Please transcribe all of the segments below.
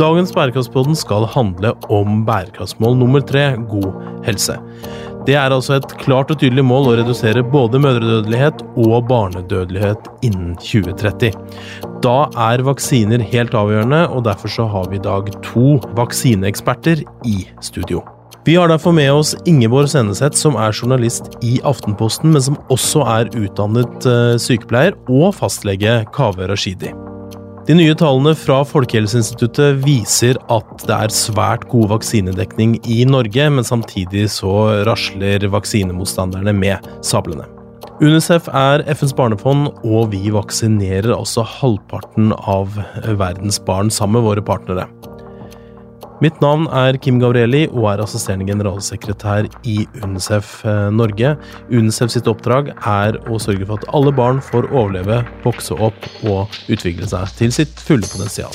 Dagens Bærekraftspodden skal handle om bærekraftsmål nummer tre, god helse. Det er altså et klart og tydelig mål å redusere både mødredødelighet og barnedødelighet innen 2030. Da er vaksiner helt avgjørende, og derfor så har vi i dag to vaksineeksperter i studio. Vi har derfor med oss Ingeborg Seneseth, som er journalist i Aftenposten, men som også er utdannet eh, sykepleier, og fastlege Kaveh Rashidi. De nye tallene fra Folkehelseinstituttet viser at det er svært god vaksinedekning i Norge, men samtidig så rasler vaksinemotstanderne med sablene. UNICEF er FNs barnefond, og vi vaksinerer altså halvparten av verdens barn sammen med våre partnere. Mitt navn er Kim Gabrielli og er assisterende generalsekretær i UNICEF eh, Norge. UNICEF sitt oppdrag er å sørge for at alle barn får overleve, vokse opp og utvikle seg til sitt fulle potensial.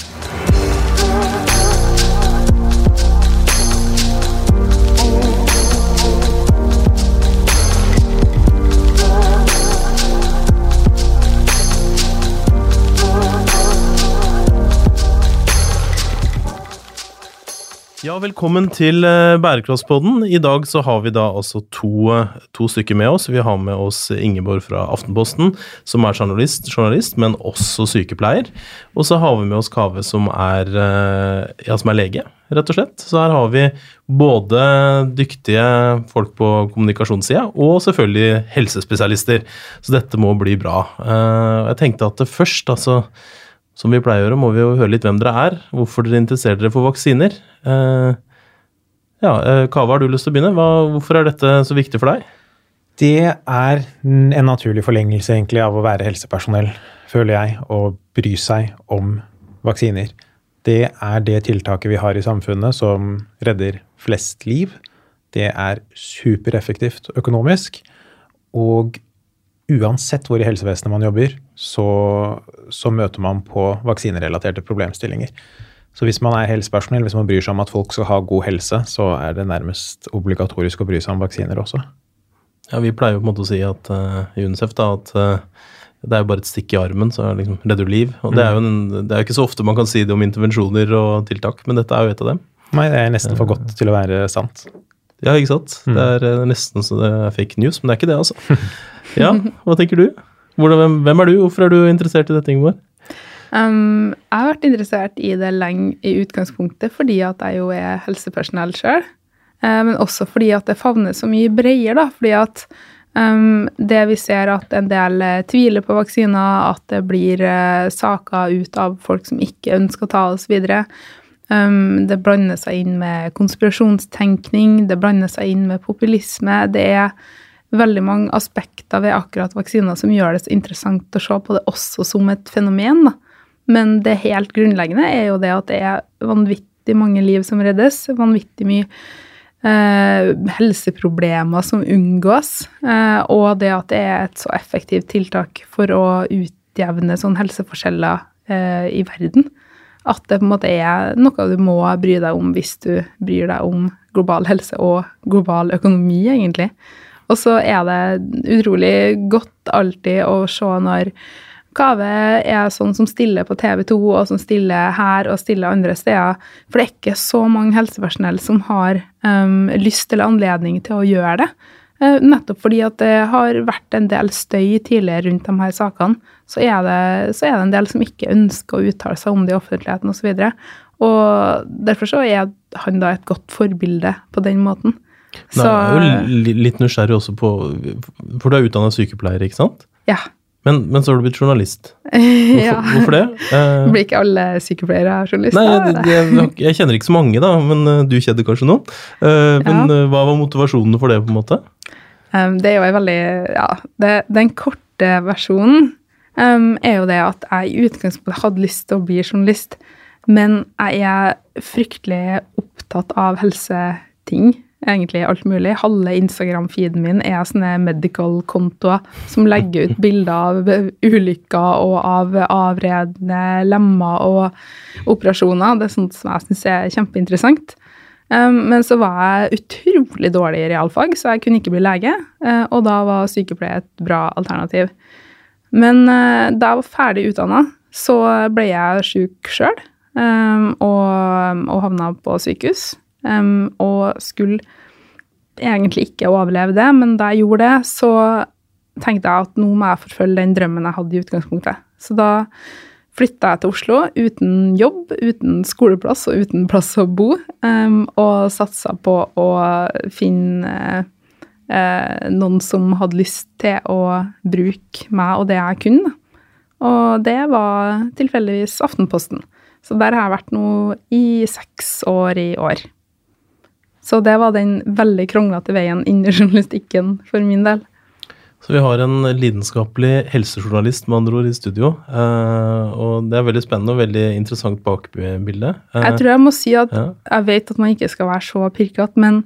Ja, velkommen til eh, Bærekraftspodden. I dag så har vi da altså to, eh, to, stykker med oss. Vi har med oss Ingeborg fra Aftenposten, som er journalist, journalist men også sykepleier. Og så har vi med oss Kave, som er, eh, ja, som er lege, rett og slett. Så her har vi både dyktige folk på kommunikasjonssida, og selvfølgelig helsespesialister. Så dette må bli bra. Jeg tenkte at det først, altså som vi pleier å gjøre, må vi jo høre litt hvem dere er. Hvorfor dere interesserer dere for vaksiner. Uh, ja, uh, Kava, har du lyst til å begynne? Hva, hvorfor er dette så viktig for deg? Det er en naturlig forlengelse egentlig av å være helsepersonell, føler jeg, og bry seg om vaksiner. Det er det tiltaket vi har i samfunnet som redder flest liv. Det er supereffektivt økonomisk. Og uansett hvor i helsevesenet man jobber, så, så, møter man på vaksinerelaterte problemstillinger. Så hvis man er helsepersonell, hvis man bryr seg om at folk skal ha god helse, så er det nærmest obligatorisk å bry seg om vaksiner også. Ja, Vi pleier jo på en måte å si at uh, i UNICEF da, at uh, det er jo bare et stikk i armen, så liksom, redder du liv. Og det er, jo en, det er jo ikke så ofte man kan si det om intervensjoner og tiltak, men dette er jo et av dem. Nei, det er nesten for godt til å være sant. Ja, ikke sant. Mm. Det er nesten så det er fake news, men det er ikke det, altså. Ja, hva tenker du? Hvordan, hvem er du? Hvorfor er du interessert i dette, Ingeborg? Um, jeg har vært interessert i det lenge i utgangspunktet fordi at jeg jo er helsepersonell sjøl. Uh, men også fordi at det favner så mye bredere, da. Fordi at um, det vi ser at en del uh, tviler på vaksiner, at det blir uh, saker ut av folk som ikke ønsker å ta osv. Um, det blander seg inn med konspirasjonstenkning, det blander seg inn med populisme. Det er veldig mange aspekter ved akkurat vaksiner som gjør det så interessant å se på det også som et fenomen. Da. Men det helt grunnleggende er jo det at det er vanvittig mange liv som reddes. Vanvittig mye eh, helseproblemer som unngås. Eh, og det at det er et så effektivt tiltak for å utjevne sånne helseforskjeller eh, i verden. At det på en måte er noe du må bry deg om hvis du bryr deg om global helse og global økonomi, egentlig. Og så er det utrolig godt alltid å se når Kave er sånn som stiller på TV 2, og som stiller her og stiller andre steder. For det er ikke så mange helsepersonell som har um, lyst eller anledning til å gjøre det. Uh, nettopp fordi at det har vært en del støy tidligere rundt de her sakene. Så er, det, så er det en del som ikke ønsker å uttale seg om det i offentligheten osv. Og, så og derfor så er han da et godt forbilde på den måten. Så, jeg er jo litt nysgjerrig også på For du er utdanna sykepleier, ikke sant? Ja. Men, men, så har du blitt journalist. Hvorfor, ja. hvorfor det? Eh, Blir ikke alle sykepleiere journalister? Nei, jeg, jeg, jeg, kjenner ikke så mange, da, men eh, du kjenner kanskje noen. Eh, men ja. Eh, hva var motivasjonen for det, på en måte? Um, det er jo en veldig Ja, det, den korte versjonen um, er jo det at jeg i utgangspunktet hadde lyst til å bli journalist, men jeg er fryktelig opptatt av helseting egentlig alt mulig. Halve Instagram-feeden min er sånne medical-kontoer som legger ut bilder av ulykker og av avredne lemmer og operasjoner. Det er sånt som jeg syns er kjempeinteressant. Um, men så var jeg utrolig dårlig i realfag, så jeg kunne ikke bli lege. Uh, og da var sykepleie et bra alternativ. Men uh, da jeg var ferdig utdanna, så ble jeg sjuk sjøl. um, og havna på sykehus. Um, og skulle egentlig ikke overleve det, men da jeg gjorde det, så tenkte jeg at nå må jeg forfølge den drømmen jeg hadde i utgangspunktet. Så da flytta jeg til Oslo uten jobb, uten skoleplass og uten plass å bo, um, og satsa på å finne uh, noen som hadde lyst til å bruke meg og det jeg kunne. Og det var tilfeldigvis Aftenposten. Så der har jeg vært nå i seks år i år. Så det var den veldig kronglete veien inn i journalistikken for min del. Så vi har en lidenskapelig helsejournalist med andre ord i studio. Eh, og det er veldig spennende og veldig interessant bakbilde. Eh, jeg tror jeg må si at ja. jeg vet at man ikke skal være så pirkete, men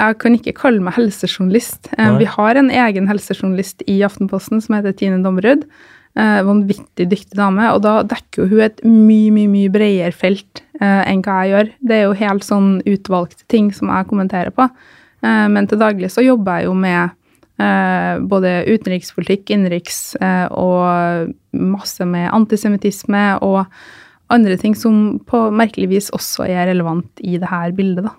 jeg kan ikke kalle meg helsejournalist. Eh, vi har en egen helsejournalist i Aftenposten som heter Tine Dommerud. Eh, vanvittig dyktig dame, og da dekker hun et mye, mye mye bredere felt eh, enn hva jeg gjør. Det er jo helt sånn utvalgte ting som jeg kommenterer på. Eh, men til daglig så jobber jeg jo med eh, både utenrikspolitikk, innenriks eh, og masse med antisemittisme og andre ting som på merkelig vis også er relevant i det her bildet, da.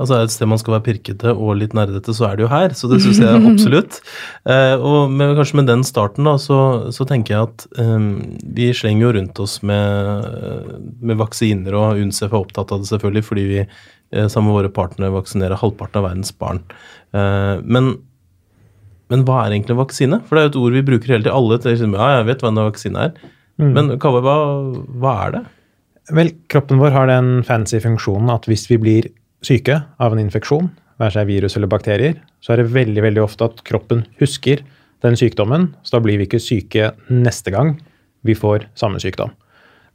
Altså er det et sted man skal være pirkete og litt nerdete, så er det jo her. Så det syns jeg absolutt. Eh, og med, kanskje med den starten, da, så, så tenker jeg at eh, vi slenger jo rundt oss med, med, vaksiner, og UNCEF er opptatt av det selvfølgelig fordi vi eh, sammen med våre partnere vaksinerer halvparten av verdens barn. Eh, men, men hva er egentlig en vaksine? For det er jo et ord vi bruker hele tiden. Alle tenker ja, jeg vet hva en vaksine er. Mm. Men Kaveh, hva, hva er det? Vel, kroppen vår har den fancy funksjonen at hvis vi blir syke av en infeksjon, være seg virus eller bakterier, så er det veldig veldig ofte at kroppen husker den sykdommen, så da blir vi ikke syke neste gang vi får samme sykdom.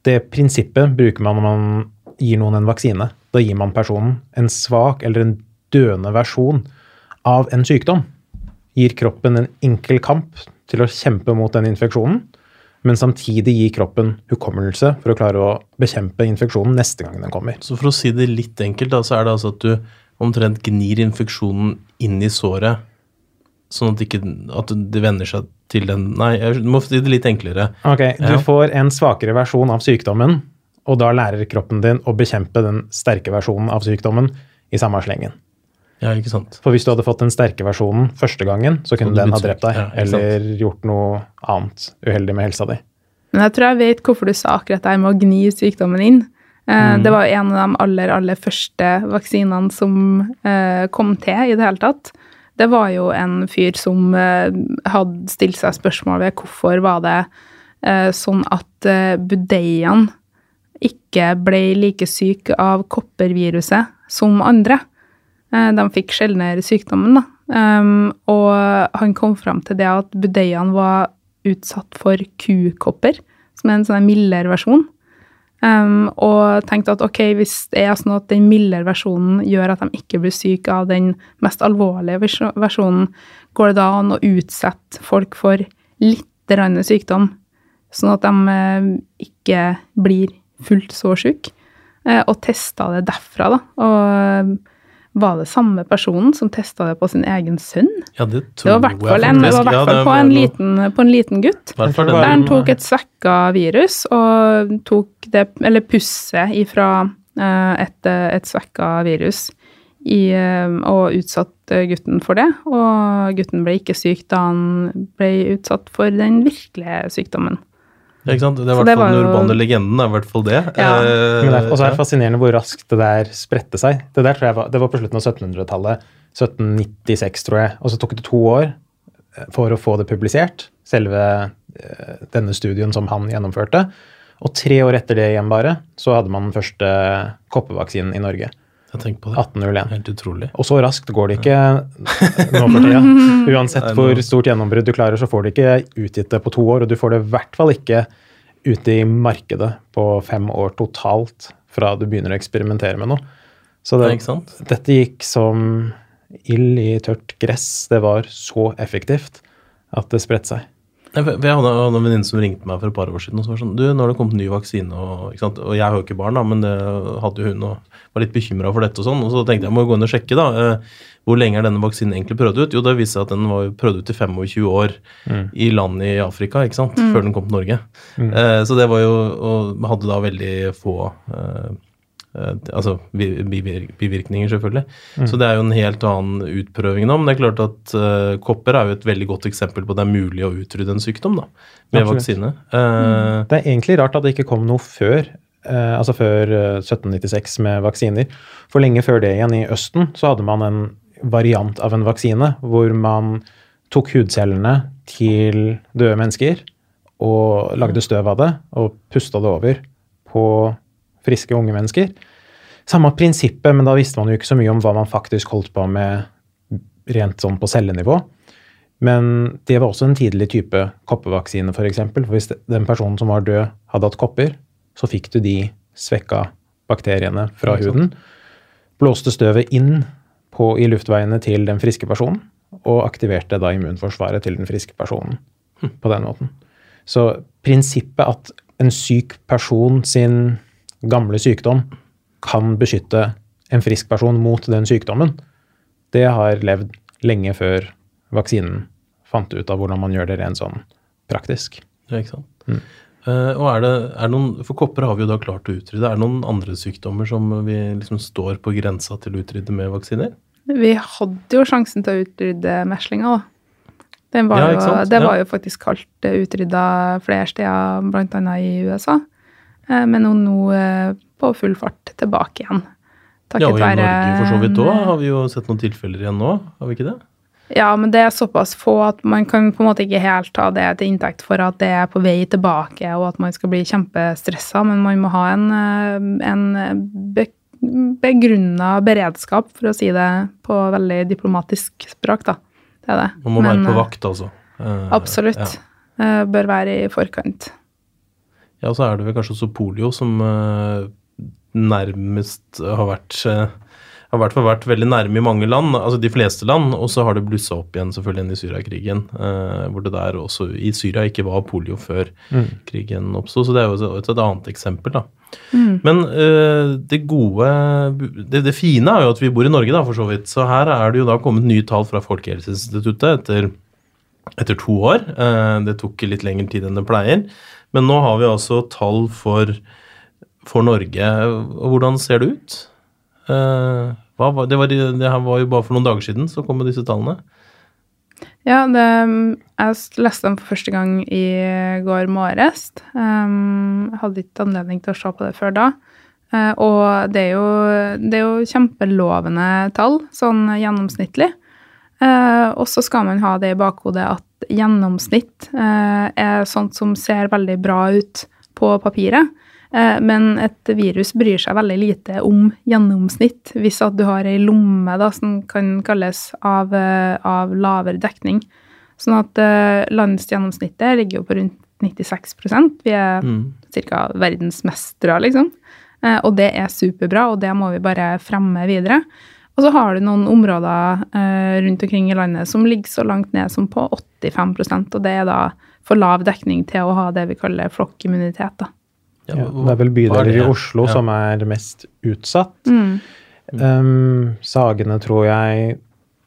Det prinsippet bruker man når man gir noen en vaksine. Da gir man personen en svak eller en døende versjon av en sykdom. Gir kroppen en enkel kamp til å kjempe mot den infeksjonen, men samtidig gi kroppen hukommelse for å klare å bekjempe infeksjonen neste gang den kommer. Så for å si det litt enkelt, da, så er det altså at du omtrent gnir infeksjonen inn i såret, sånn at, ikke, at det venner seg til den Nei, jeg må si det litt enklere. Ok, Du får en svakere versjon av sykdommen, og da lærer kroppen din å bekjempe den sterke versjonen av sykdommen i samme slengen. Ja, ikke sant. For hvis du hadde fått den sterke versjonen første gangen, så kunne den ha drept deg, ja, eller gjort noe annet uheldig med helsa di. Men jeg tror jeg vet hvorfor du sa akkurat det med å gni sykdommen inn. Eh, mm. Det var en av de aller, aller første vaksinene som eh, kom til i det hele tatt. Det var jo en fyr som eh, hadde stilt seg spørsmål ved hvorfor var det eh, sånn at budeiene ikke ble like syke av kopperviruset som andre. Eh, de fikk sjeldnere sykdommen, da. Um, og han kom fram til det at budeiene var utsatt for kukopper, som er en sånn mildere versjon. Um, og tenkte at ok, hvis det er sånn at den mildere versjonen gjør at de ikke blir syke av den mest alvorlige versjonen, går det da an å utsette folk for litt sykdom, sånn at de uh, ikke blir fullt så syke? Uh, og testa det derfra, da. Og var det samme personen som testa det på sin egen sønn? Ja, Det tror det var i hvert fall på, en liten, på en liten gutt. Der han tok et svekka virus og tok det, eller pusset ifra uh, et, et svekka virus i, uh, og utsatte gutten for det. Og gutten ble ikke syk da han ble utsatt for den virkelige sykdommen. Ja, ikke sant? Det er i hvert fall den urbane legenden. er i hvert fall det. Ja. Eh, og så er det fascinerende hvor raskt det der spredte seg. Det der tror jeg var, det var på slutten av 1700-tallet. 1796, tror jeg. Og så tok det to år eh, for å få det publisert, selve eh, denne studien som han gjennomførte. Og tre år etter det igjen bare, så hadde man den første koppevaksinen i Norge. Jeg på det. 1801. Helt utrolig. Og så raskt går det ikke nå for tida. Uansett hvor stort gjennombrudd du klarer, så får du ikke utgitt det på to år. Og du får det i hvert fall ikke ute i markedet på fem år totalt fra du begynner å eksperimentere med noe. Så det, dette gikk som ild i tørt gress. Det var så effektivt at det spredte seg. Jeg, jeg hadde en venninne som ringte meg for et par år siden og så var sånn Du, nå har det kommet ny vaksine, og, ikke sant? og jeg har jo ikke barn, da, men det hadde jo hun og var litt bekymra for dette og sånn. Og så tenkte jeg jeg må gå inn og sjekke, da. eh, Hvor lenge er denne vaksinen egentlig prøvd ut? Jo, det viste seg at den var prøvd ut i 25 år i land i Afrika, ikke sant, før den kom til Norge. Eh, så det var jo Og hadde da veldig få eh, Altså bivirkninger, selvfølgelig. Så det er jo en helt annen utprøving nå. Men det er klart at uh, kopper er jo et veldig godt eksempel på at det er mulig å utrydde en sykdom da, med Absolutt. vaksine. Eh, Det er egentlig rart at det ikke kom noe før. Uh, altså før eh, 1796 med vaksiner. For lenge før det igjen, i Østen, så hadde man en variant av en vaksine hvor man tok hudcellene til døde mennesker og lagde støv av det og pusta det over på friske, unge mennesker. Samme prinsippet, men da visste man jo ikke så mye om hva man faktisk holdt på med rent sånn på cellenivå. Men det var også en tidlig type koppevaksine, f.eks. For, eksempel. for hvis den personen som var død, hadde hatt kopper, så fikk du de svekka bakteriene fra huden. Blåste støvet inn på, i luftveiene til den friske personen, og aktiverte da immunforsvaret til den friske personen på den måten. Så prinsippet at en syk person sin gamle sykdom kan beskytte en frisk person mot den sykdommen, det har levd lenge før vaksinen fant ut av hvordan man gjør det rent sånn praktisk. Ja, ikke sant. Eh, og er det, er noen, For kopper har vi jo da klart å utrydde. Er det noen andre sykdommer som vi liksom står på grensa til å utrydde med vaksiner? Vi hadde jo sjansen til å utrydde meslinga, da. Den var Ja, jo, ikke sant? det Ja. var jo faktisk kalt eh, utrydda flere steder, bl.a. i USA. Eh, Men nå, nå på full fart tilbake igjen. Takket ja, og i være- Norge for så vidt òg har vi jo sett noen tilfeller igjen nå, har vi ikke det? Ja, men det er såpass få at man kan på en måte ikke helt ta det til inntekt for at det er på vei tilbake, og at man skal bli kjempestressa, men man må ha en, eh, en be, begrunna beredskap, for å si det på veldig diplomatisk språk, da. Det er det. Man må Men, være på eh, vakt, altså. Eh, Absolutt. Ja. Eh, Bør være i forkant. ja, så er det vel kanskje også polio som eh, nærmest har vært eh, har i hvert fall vært veldig nærme i mange land, altså de fleste land, og så har det blussa opp igjen selvfølgelig igjen i Syriakrigen, eh, hvor det der også i Syria ikke var polio før krigen oppsto. Så det er jo et, et annet eksempel, da. Men eh, det gode det, det fine er jo at vi bor i Norge, da, for så vidt. Så her er det jo da kommet nye tall fra Folkehelseinstituttet etter, etter to år. Eh, det tok litt lengre tid enn det pleier. Men nå har vi altså tall for, for Norge. Hvordan ser det ut? Eh, var, det, var, det her var jo bare for noen dager siden så kom disse tallene. Ja, det, jeg leste dem for første gang i går morges. Um, hadde ikke anledning til å se på det før da. Uh, og det er, jo, det er jo kjempelovende tall, sånn gjennomsnittlig. Uh, og så skal man ha det i bakhodet at gjennomsnitt uh, er sånt som ser veldig bra ut på papiret. Eh, men et virus bryr seg veldig lite om gjennomsnitt. Hvis at du har ei lomme da, som kan kalles av, eh, av lavere dekning. Sånn at eh, landsgjennomsnittet ligger jo på rundt 96% Vi er Mm. ca. verdensmestere, liksom. Og det er superbra, og det må vi bare fremme videre. Og så har du noen områder eh, rundt omkring i landet som ligger så langt ned som på 85% og det er da for lav dekning til å ha det vi kaller flokkimmunitet. da. Ja, Ja, det er vel er bydeler i Oslo Ja. som er mest utsatt. Mm. Um, Sagene, tror jeg.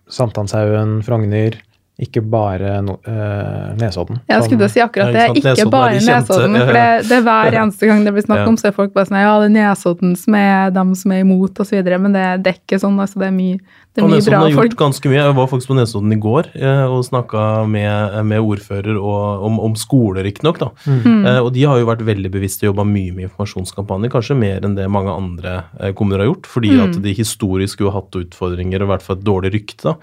Sankthanshaugen, Frogner. Ikke bare no, uh, Nesodden. Jeg skulle til å si akkurat Ja, det. ikke Ikke Nesodden bare de Nesodden. ja, ja. For det, det er hver eneste gang det blir snakk Ja. om, så er folk bare sånn Ja, det er Nesodden som er dem som er imot, osv. Men det, det er ikke sånn. altså Det er mye, det er mye Nesodden bra har gjort ganske mye. Jeg var faktisk på Nesodden i går eh, og snakka med, med ordfører og, om, om skoler, riktignok. da. Mm. Eh, og de har jo vært veldig bevisste og jobba mye med informasjonskampanjer, kanskje mer enn det mange andre eh, kommuner har gjort, fordi Mm. at de historisk jo har hatt utfordringer og i hvert fall et dårlig rykte. da.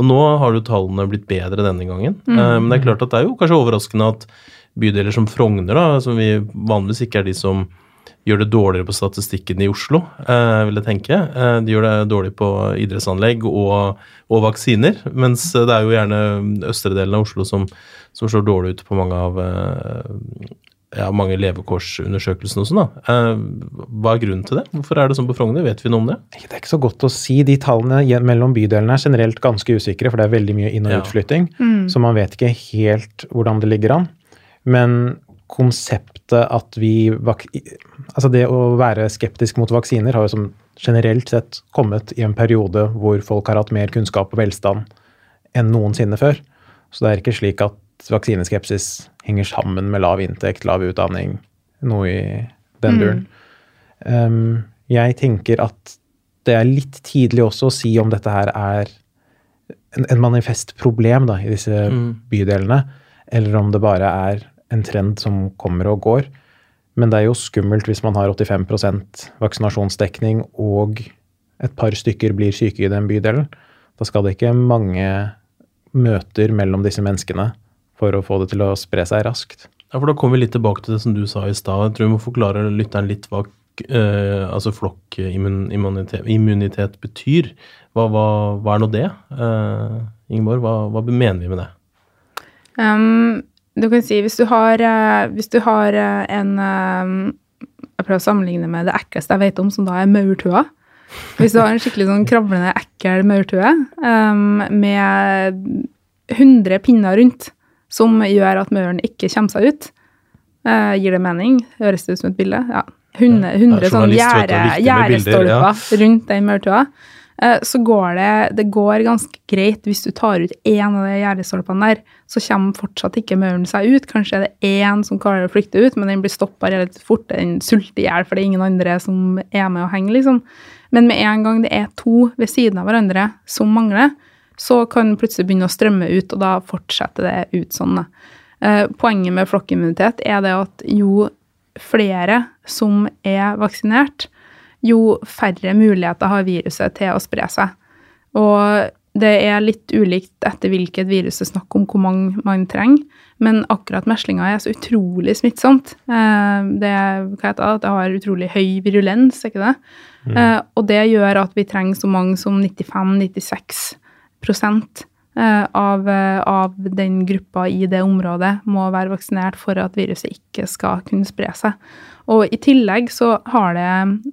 Og nå har jo tallene blitt bedre denne gangen. Mm. Eh, men det er klart at det er jo kanskje overraskende at bydeler som Frogner, da, som vi vanligvis ikke er de som gjør det dårligere på statistikken i Oslo, eh, vil jeg tenke. Eh, de gjør det dårlig på idrettsanlegg og, og vaksiner, mens det er jo gjerne østre delen av Oslo som, som slår dårlig ut på mange av, eh, ja, mange levekårsundersøkelsene og sånn. da. Eh, hva er grunnen til det? Hvorfor er det sånn på Frogner? Vet vi noe om det? Det er ikke så godt å si. De tallene mellom bydelene er generelt ganske usikre, for det er veldig mye inn- og Ja. utflytting. Så man vet ikke helt hvordan det ligger an. Men konseptet at vi Altså det å være skeptisk mot vaksiner har jo som generelt sett kommet i en periode hvor folk har hatt mer kunnskap og velstand enn noensinne før. Så det er ikke slik at vaksineskepsis henger sammen med lav inntekt, lav utdanning, noe i den duren. Um, jeg tenker at det er litt tidlig også å si om dette her er en, en manifest problem da, i disse bydelene, eller om det bare er en trend som kommer og går. Men det er jo skummelt hvis man har 85% vaksinasjonsdekning og et par stykker blir syke i den bydelen. Da skal det ikke mange møter mellom disse menneskene for å få det til å spre seg raskt. Ja, for Da kommer vi litt tilbake til det som du sa i stad. Jeg tror vi må forklare lytteren litt hva eh, altså flokkimmunitet immunitet betyr. Hva, hva, hva er nå det? Eh, Ingeborg, hva, hva mener vi med det? Um, du kan si hvis du har, eh, hvis du har eh, en um, Jeg prøver å sammenligne med det ekleste jeg vet om, som da er maurtua. Hvis du har en skikkelig sånn kravlende, ekkel maurtue um, med 100 pinner rundt som gjør at mauren ikke kommer seg ut, uh, gir det mening? Høres det ut som et bilde? Ja. 100, 100 Ja, sånn journalist vet du, gjerde- viktig med bilder, ja. rundt den maurtua. Eh, Så går det, det går ganske greit hvis du tar ut én av de gjerdestolpene der, så kommer fortsatt ikke mauren seg ut. Kanskje er det én som klarer å flykte ut, men den blir stoppa relativt fort. Den sulter i hjel, for det er ingen andre som er med og henger, liksom. Men med en gang det er to ved siden av hverandre som mangler, så kan den plutselig begynne å strømme ut, og da fortsetter det ut sånn. Eh, Poenget med flokkimmunitet er det at jo flere som er vaksinert, jo færre muligheter har viruset til å spre seg. Og det er litt ulikt etter hvilket virus det er snakk om, hvor mange man trenger. Men akkurat meslinger er så utrolig smittsomt. Eh, Det, det, det har utrolig høy virulens, er ikke det? Mm. Og det gjør at vi trenger så mange som 95-96 prosent eh, av, eh, av den gruppa i det området må være vaksinert for at viruset ikke skal kunne spre seg. Og i tillegg så har det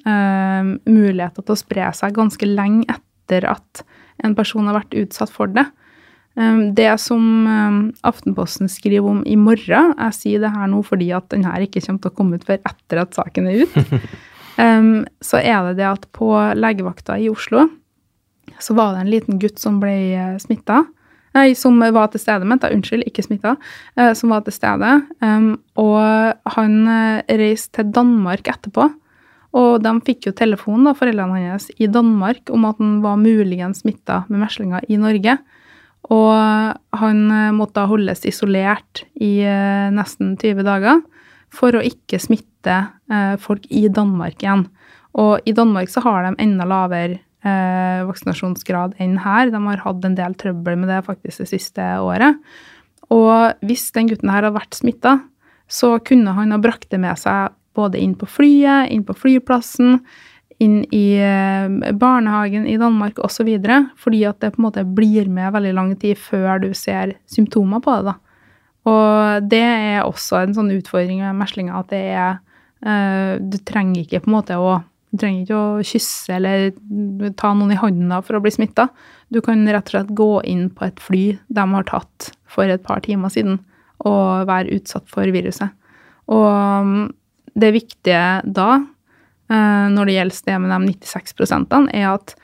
eh, muligheter til å spre seg ganske lenge etter at en person har vært utsatt for det. Eh, Det som eh, Aftenposten skriver om i morgen, jeg sier det her nå fordi at den her ikke kommer til å komme ut før etter at saken er ut, eh, så er det det at på legevakta i Oslo så var det en liten gutt som ble smitta. Nei, som var til stede, mente jeg. Unnskyld, ikke smitta. Eh, som var til stede. Og han eh, reiste til Danmark etterpå. Og de fikk jo telefon, da, foreldrene hans, i Danmark om at han var muligens smitta med meslinger i Norge. Og han eh, måtte da holdes isolert i eh, nesten 20 dager for å ikke smitte eh, folk i Danmark igjen. Og i Danmark så har de enda lavere eh, vaksinasjonsgrad enn her. De har hatt en del trøbbel med det faktisk det siste året. Og hvis den gutten her hadde vært smitta, så kunne han ha brakt det med seg både inn på flyet, inn på flyplassen, inn i eh, barnehagen i Danmark osv. Fordi at det på en måte blir med veldig lang tid før du ser symptomer på det. da. Og det er også en sånn utfordring med meslinger at det er eh, Du trenger ikke på en måte å du trenger ikke å kysse eller ta noen i hånda for å bli smitta. Du kan rett og slett gå inn på et fly de har tatt for et par timer siden, og være utsatt for viruset. Og mm, det viktige da, eh, når det gjelder det med de 96% er at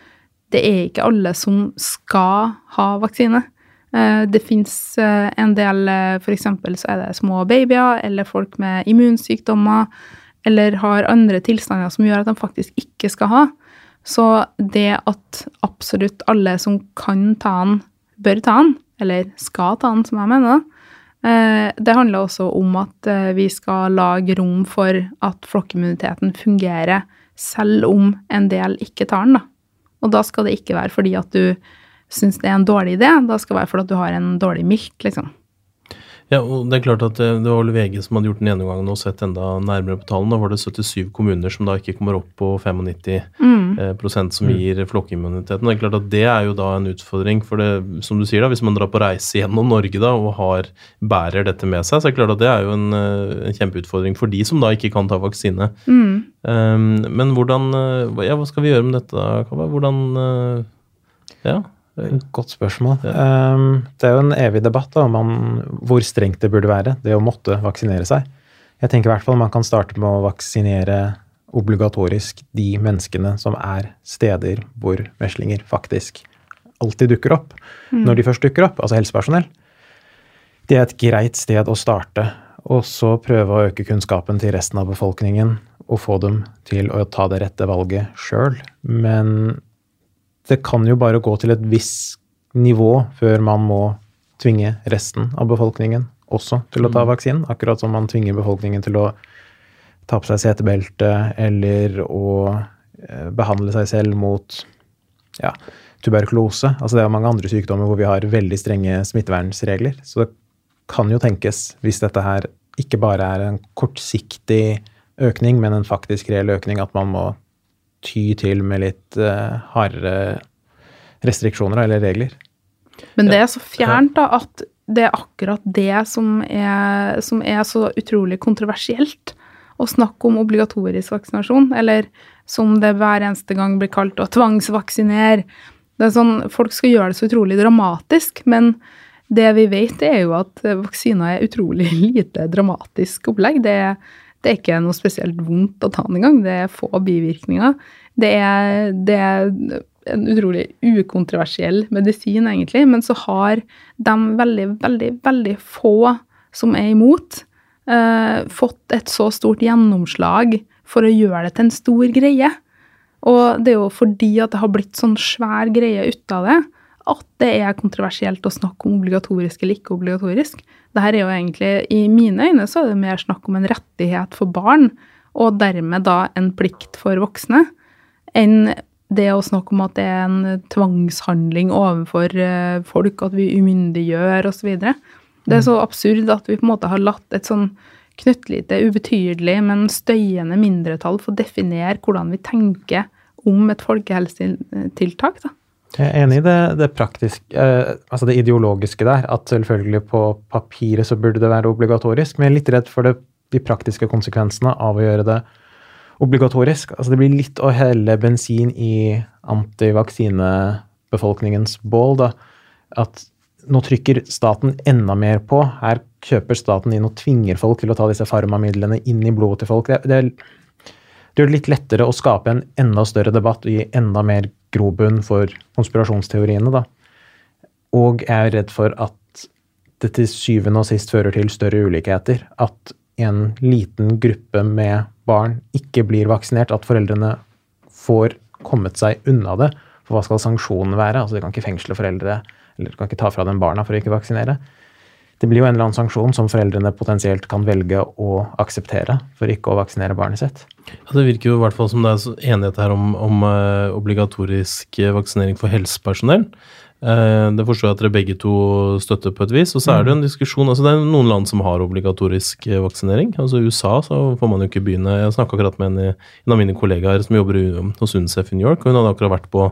det er ikke alle som skal ha vaksine. Eh, Det fins en del F.eks. så er det små babyer eller folk med immunsykdommer eller har andre tilstander som gjør at de faktisk ikke skal ha. Så det at absolutt alle som kan ta den, bør ta den, eller skal ta den, som jeg mener, eh, det handler også om at eh, vi skal lage rom for at flokkimmuniteten fungerer, selv om en del ikke tar den. da. Og da skal det ikke være fordi at du syns det er en dårlig idé, da skal det være fordi at du har en dårlig milk, liksom. Ja, og det er klart at det, det var vel VG som hadde gjort den gjennomgangen og sett enda nærmere på tallene. Da var det 77 kommuner som da ikke kommer opp på 95 Mm. eh, prosent som gir flokkimmuniteten. Det er klart at det er jo da en utfordring, for det, som du sier da, hvis man drar på reise gjennom Norge da og har, bærer dette med seg, så er det klart at det er jo en, eh, en kjempeutfordring for de som da ikke kan ta vaksine. Mm. Um, men hvordan eh, Ja, hva skal vi gjøre med dette, Kaveh? Hvordan eh, Ja. Godt spørsmål. Um, det er jo en evig debatt da, om man, hvor strengt det burde være, det å måtte vaksinere seg. Jeg tenker i hvert fall man kan starte med å vaksinere obligatorisk de menneskene som er steder hvor meslinger faktisk alltid dukker opp. Når de først dukker opp, altså helsepersonell. Det er et greit sted å starte, og så prøve å øke kunnskapen til resten av befolkningen og få dem til å ta det rette valget sjøl. Men det kan jo bare gå til et visst nivå før man må tvinge resten av befolkningen også til å ta vaksinen. Akkurat som man tvinger befolkningen til å ta på seg setebelte eller å eh, behandle seg selv mot ja, tuberkulose. Altså det er mange andre sykdommer hvor vi har veldig strenge smittevernregler. Så det kan jo tenkes, hvis dette her ikke bare er en kortsiktig økning, men en faktisk reell økning, at man må ty til med litt uh, hardere restriksjoner eller regler. Men det er så fjernt da, at det er akkurat det som er, som er så utrolig kontroversielt. Å snakke om obligatorisk vaksinasjon, eller som det hver eneste gang blir kalt, å tvangsvaksinere. Det er sånn, Folk skal gjøre det så utrolig dramatisk, men det vi vet, er jo at vaksiner er utrolig lite dramatisk opplegg. Det er, det er ikke noe spesielt vondt å ta den engang. Det er få bivirkninger. Det er, det er en utrolig ukontroversiell medisin, egentlig, men så har de veldig, veldig, veldig få som er imot, eh, fått et så stort gjennomslag for å gjøre det til en stor greie. Og det er jo fordi at det har blitt sånn svær greie ut av det, at det er kontroversielt å snakke om obligatorisk eller ikke obligatorisk. Dette er jo egentlig, I mine øyne så er det mer snakk om en rettighet for barn, og dermed da en plikt for voksne, enn det å snakke om at det er en tvangshandling overfor eh, folk, at vi umyndiggjør osv. Det er så absurd at vi på en måte har latt et sånn knøttlite, ubetydelig, men støyende mindretall få definere hvordan vi tenker om et folkehelsetiltak. da. Jeg er enig i det, det praktiske, eh, altså det ideologiske der. At selvfølgelig på papiret så burde det være obligatorisk, men jeg er litt redd for det, de praktiske konsekvensene av å gjøre det obligatorisk. Altså det blir litt å helle bensin i antivaksinebefolkningens bål. da, At nå trykker staten enda mer på. Her kjøper staten inn og tvinger folk til å ta disse farmamidlene inn i blodet til folk. Det, det, det gjør det litt lettere å skape en enda større debatt og gi enda mer grobunn for konspirasjonsteoriene. da. Og jeg er redd for at det til syvende og sist fører til større ulikheter. At en liten gruppe med barn ikke blir vaksinert. At foreldrene får kommet seg unna det. For hva skal sanksjonene være? Altså, De kan ikke fengsle foreldre, eller de kan ikke ta fra dem barna for å ikke vaksinere. Det blir jo en eller annen sanksjon som foreldrene potensielt kan velge å akseptere for ikke å vaksinere barnet sitt. Ja, det virker jo i hvert fall som det er enighet her om, om uh, obligatorisk vaksinering for helsepersonell. Uh, det forstår jeg at dere begge to støtter på et vis. Og så er det jo en diskusjon altså Det er noen land som har obligatorisk eh, vaksinering. altså I USA så får man jo ikke begynne Jeg snakka akkurat med en, i- en av mine kollegaer som jobber hos UNICEF i New York. og Hun hadde akkurat vært på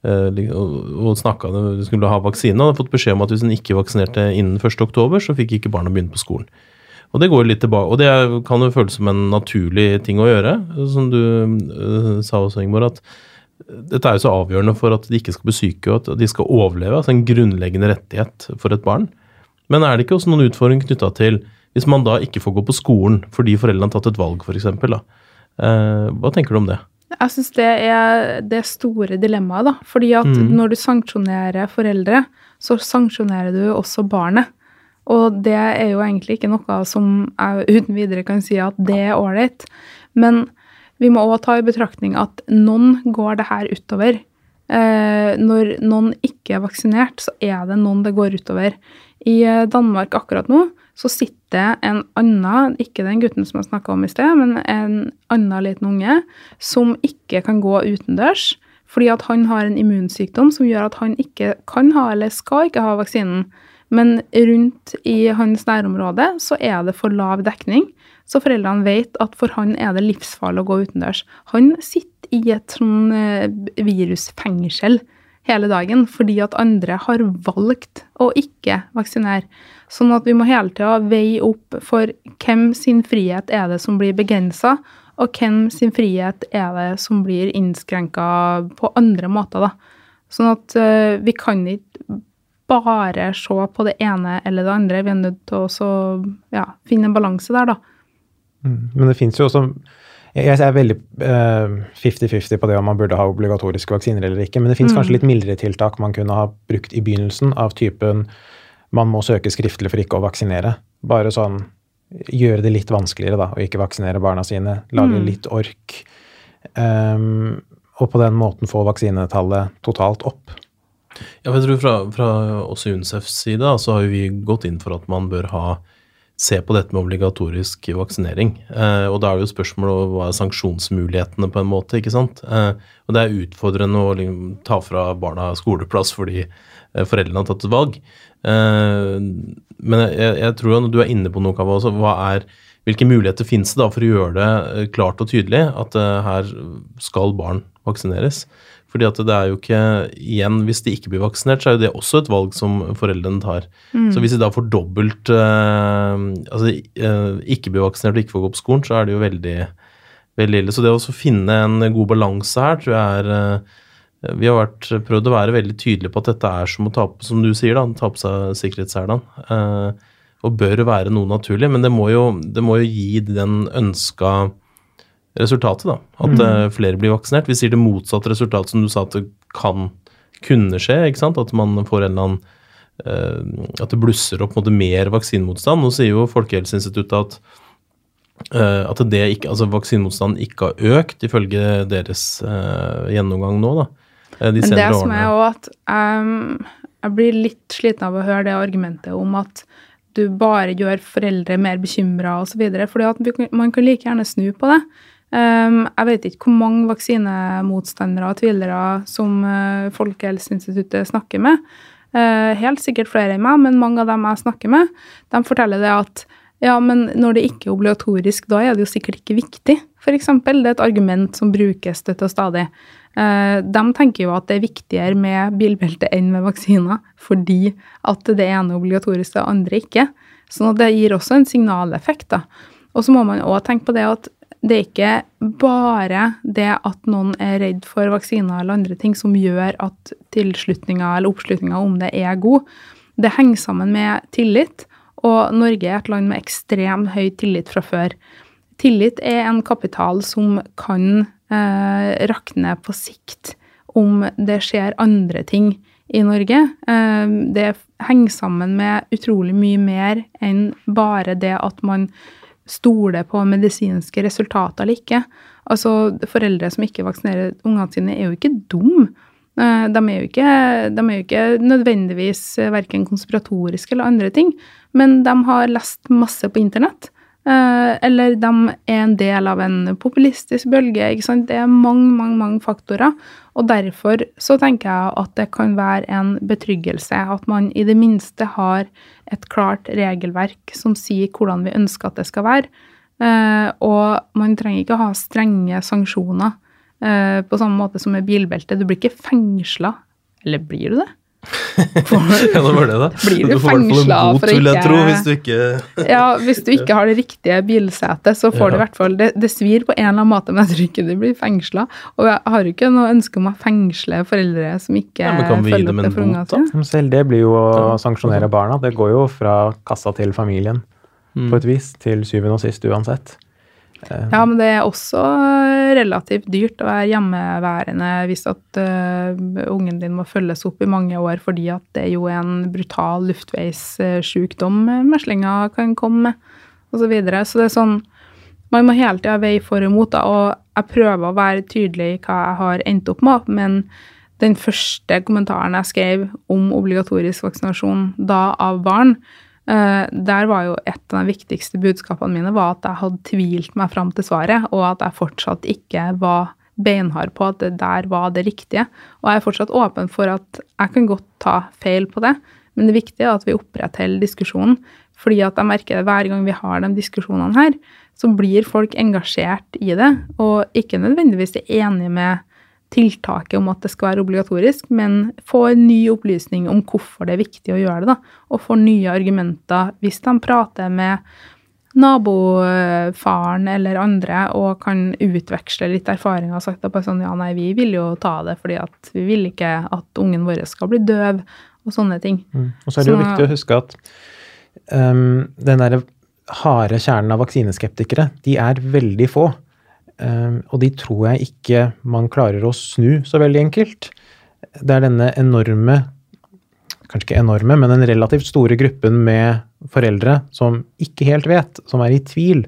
og, og snakka de skulle ha vaksine. og hadde fått beskjed om at hvis hun ikke vaksinerte innen 1. oktober, så fikk ikke barna begynne på skolen. Og det går litt tilbake, og det kan jo føles som en naturlig ting å gjøre. Som du eh, sa også, Ingeborg, at dette er jo så avgjørende for at de ikke skal bli syke og at de skal overleve. altså En grunnleggende rettighet for et barn. Men er det ikke også noen utfordring knytta til hvis man da ikke får gå på skolen fordi foreldrene har tatt et valg, f.eks.? Eh, hva tenker du om det? Jeg syns det er det store dilemmaet, da. Fordi at Mm. når du sanksjonerer foreldre, så sanksjonerer du også barnet. Og det er jo egentlig ikke noe som jeg uten videre kan si at det er ålreit. Men vi må òg ta i betraktning at noen går det her utover. Eh, når noen ikke er vaksinert, så er det noen det går utover. I eh, Danmark akkurat nå så sitter en annen, ikke den gutten som jeg snakka om i sted, men en annen liten unge, som ikke kan gå utendørs fordi at han har en immunsykdom som gjør at han ikke kan ha eller skal ikke ha vaksinen. Men rundt i hans nærområde så er det for lav dekning. Så foreldrene vet at for han er det livsfarlig å gå utendørs. Han sitter i et sånn eh, virusfengsel hele dagen fordi at andre har valgt å ikke vaksinere. Sånn at vi må hele tida veie opp for hvem sin frihet er det som blir begrensa, og hvem sin frihet er det som blir innskrenka på andre måter. da. Sånn at uh, vi kan ikke bare se på det ene eller det andre. Vi er nødt til å ja, finne en balanse der, da. Mm. Men det fins jo også jeg er veldig 50-50 uh, på det om man burde ha obligatoriske vaksiner eller ikke. Men det fins mm. kanskje litt mildere tiltak man kunne ha brukt i begynnelsen, av typen man må søke skriftlig for ikke å vaksinere. Bare sånn gjøre det litt vanskeligere da, å ikke vaksinere barna sine. Lage mm. litt ork. Um, og på den måten få vaksinetallet totalt opp. Ja, jeg tror Fra, fra også UNICEFs side så har vi gått inn for at man bør ha se på dette med obligatorisk vaksinering. Eh, og da er det jo spørsmålet hva er sanksjonsmulighetene på en måte. ikke sant? Eh, og det er utfordrende å liksom, ta fra barna skoleplass fordi eh, foreldrene har tatt et valg. Eh, men jeg, jeg, tror at du er inne på noe, Kava, også. Hva er, hvilke muligheter finnes det da for å gjøre det eh, klart og tydelig at uh, her skal barn vaksineres? Fordi at det er jo ikke Igjen, hvis de ikke blir vaksinert, så er jo det også et valg som foreldrene tar. Mm. Så hvis de da får dobbelt eh, Altså eh, ikke blir vaksinert og ikke får gå på skolen, så er det jo veldig, veldig ille. Så det å finne en god balanse her tror jeg er eh, Vi har vært, prøvd å være veldig tydelige på at dette er som å ta på, som du sier, da, ta på seg sikkerhetsselene. og bør være noe naturlig, men det må jo, det må jo gi den ønska resultatet, da. At mm. uh, flere blir vaksinert. Vi sier det motsatte resultatet som du sa at det kan kunne skje. ikke sant? At man får en eller annen uh, At det blusser opp måte, mer vaksinemotstand. Nå sier jo Folkehelseinstituttet at, uh, at det ikke, altså vaksinemotstanden ikke har økt, ifølge deres gjennomgang nå. da. De Men det som er jo at um, jeg blir litt sliten av å høre det argumentet om at du bare gjør foreldre mer bekymra osv. For man kan like gjerne snu på det. Um, jeg vet ikke hvor mange vaksinemotstandere og tvilere som uh, Folkehelseinstituttet snakker med. Uh, helt sikkert flere enn meg, men mange av dem jeg snakker med, de forteller det at ja, men når det ikke er obligatorisk, da er det jo sikkert ikke viktig, f.eks. Det er et argument som brukes støtt og stadig. Uh, de tenker jo at det er viktigere med bilbelte enn med vaksiner, fordi at det ene er obligatorisk, det andre ikke. Sånn at det gir også en signaleffekt. da. Og så må man òg tenke på det at det er ikke bare det at noen er redd for vaksiner eller andre ting som gjør at tilslutninga eller oppslutninga om det er god. Det henger sammen med tillit, og Norge er et land med ekstremt høy tillit fra før. Tillit er en kapital som kan eh, rakne på sikt om det skjer andre ting i Norge. Eh, det henger sammen med utrolig mye mer enn bare det at man stoler på medisinske resultater eller ikke. Altså, Foreldre som ikke vaksinerer ungene sine, er jo ikke dumme. Eh, de er jo ikke, de er jo ikke nødvendigvis verken konspiratoriske eller andre ting, men de har lest masse på internett. Eh, eller de er en del av en populistisk bølge. ikke sant? Det er mange, mange, mange faktorer. Og derfor så tenker jeg at det kan være en betryggelse at man i det minste har et klart regelverk som sier hvordan vi ønsker at det skal være. Eh, og man trenger ikke ha strenge sanksjoner eh, på samme måte som med bilbelte. Du blir ikke fengsla. Eller blir du det? ja, det var det, da. Blir du, du fengsla for ikke, tro, hvis du ikke Ja, hvis du ikke har det riktige bilsetet, så får ja. du i hvert fall det, det, svir på en eller annen måte, men jeg tror ikke du blir fengsla. Og jeg har jo ikke noe ønske om å fengsle foreldre som ikke ja, følger opp det for ungene sine. Selv det blir jo å sanksjonere barna. Det går jo fra kassa til familien mm. på et vis, til syvende og sist uansett. Ja, men det er også relativt dyrt å være hjemmeværende hvis at uh, ungen din må følges opp i mange år fordi at det er jo en brutal luftveissjukdom meslinga kan komme med, osv. Så, videre. så det er sånn Man må hele tida veie for og imot, da, og jeg prøver å være tydelig i hva jeg har endt opp med, men den første kommentaren jeg skrev om obligatorisk vaksinasjon da av barn, der var jo et av de viktigste budskapene mine var at jeg hadde tvilt meg fram til svaret, og at jeg fortsatt ikke var beinhard på at det der var det riktige. Og jeg er fortsatt åpen for at jeg kan godt ta feil på det, Men det viktige er at vi opprettholder diskusjonen. Fordi at jeg merker det hver gang vi har de diskusjonene her, så blir folk engasjert i det. Og ikke nødvendigvis enige med tiltaket om at det skal være obligatorisk, men får ny opplysning om hvorfor det er viktig å gjøre det. da, Og får nye argumenter hvis de prater med nabofaren eller andre og kan utveksle litt erfaringer og sagt at sånn, ja, nei, vi vil jo ta det fordi at vi vil ikke at ungen vår skal bli døv, og sånne ting. Mm. Og så er det jo så, viktig å huske at um, den derre harde kjernen av vaksineskeptikere, de er veldig få. Um, og de tror jeg ikke man klarer å snu så veldig enkelt. Det er denne enorme kanskje ikke enorme, men den relativt store gruppen med foreldre som ikke helt vet, som er i tvil,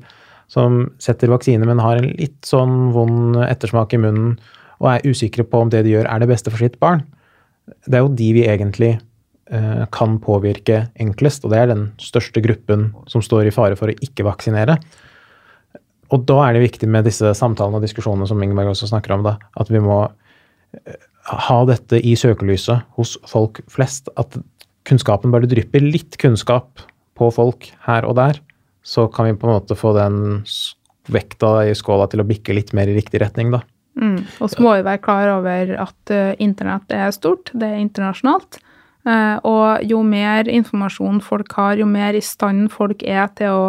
som setter vaksine, men har en litt sånn vond ettersmak i munnen og er usikre på om det de gjør, er det beste for sitt barn. Det er jo de vi egentlig eh, kan påvirke enklest, og det er den største gruppen som står i fare for å ikke vaksinere. Og da er det viktig med disse samtalene og diskusjonene som Ingeborg også snakker om, da, at vi må eh, ha dette i søkelyset hos folk flest. At kunnskapen bare drypper litt kunnskap på folk her og der. Så kan vi på en måte få den vekta i skåla til å bikke litt mer i riktig retning, da. Mm. Og så må vi være klar over at uh, internett er stort, det er internasjonalt. Uh, og jo mer informasjon folk har, jo mer i stand folk er til å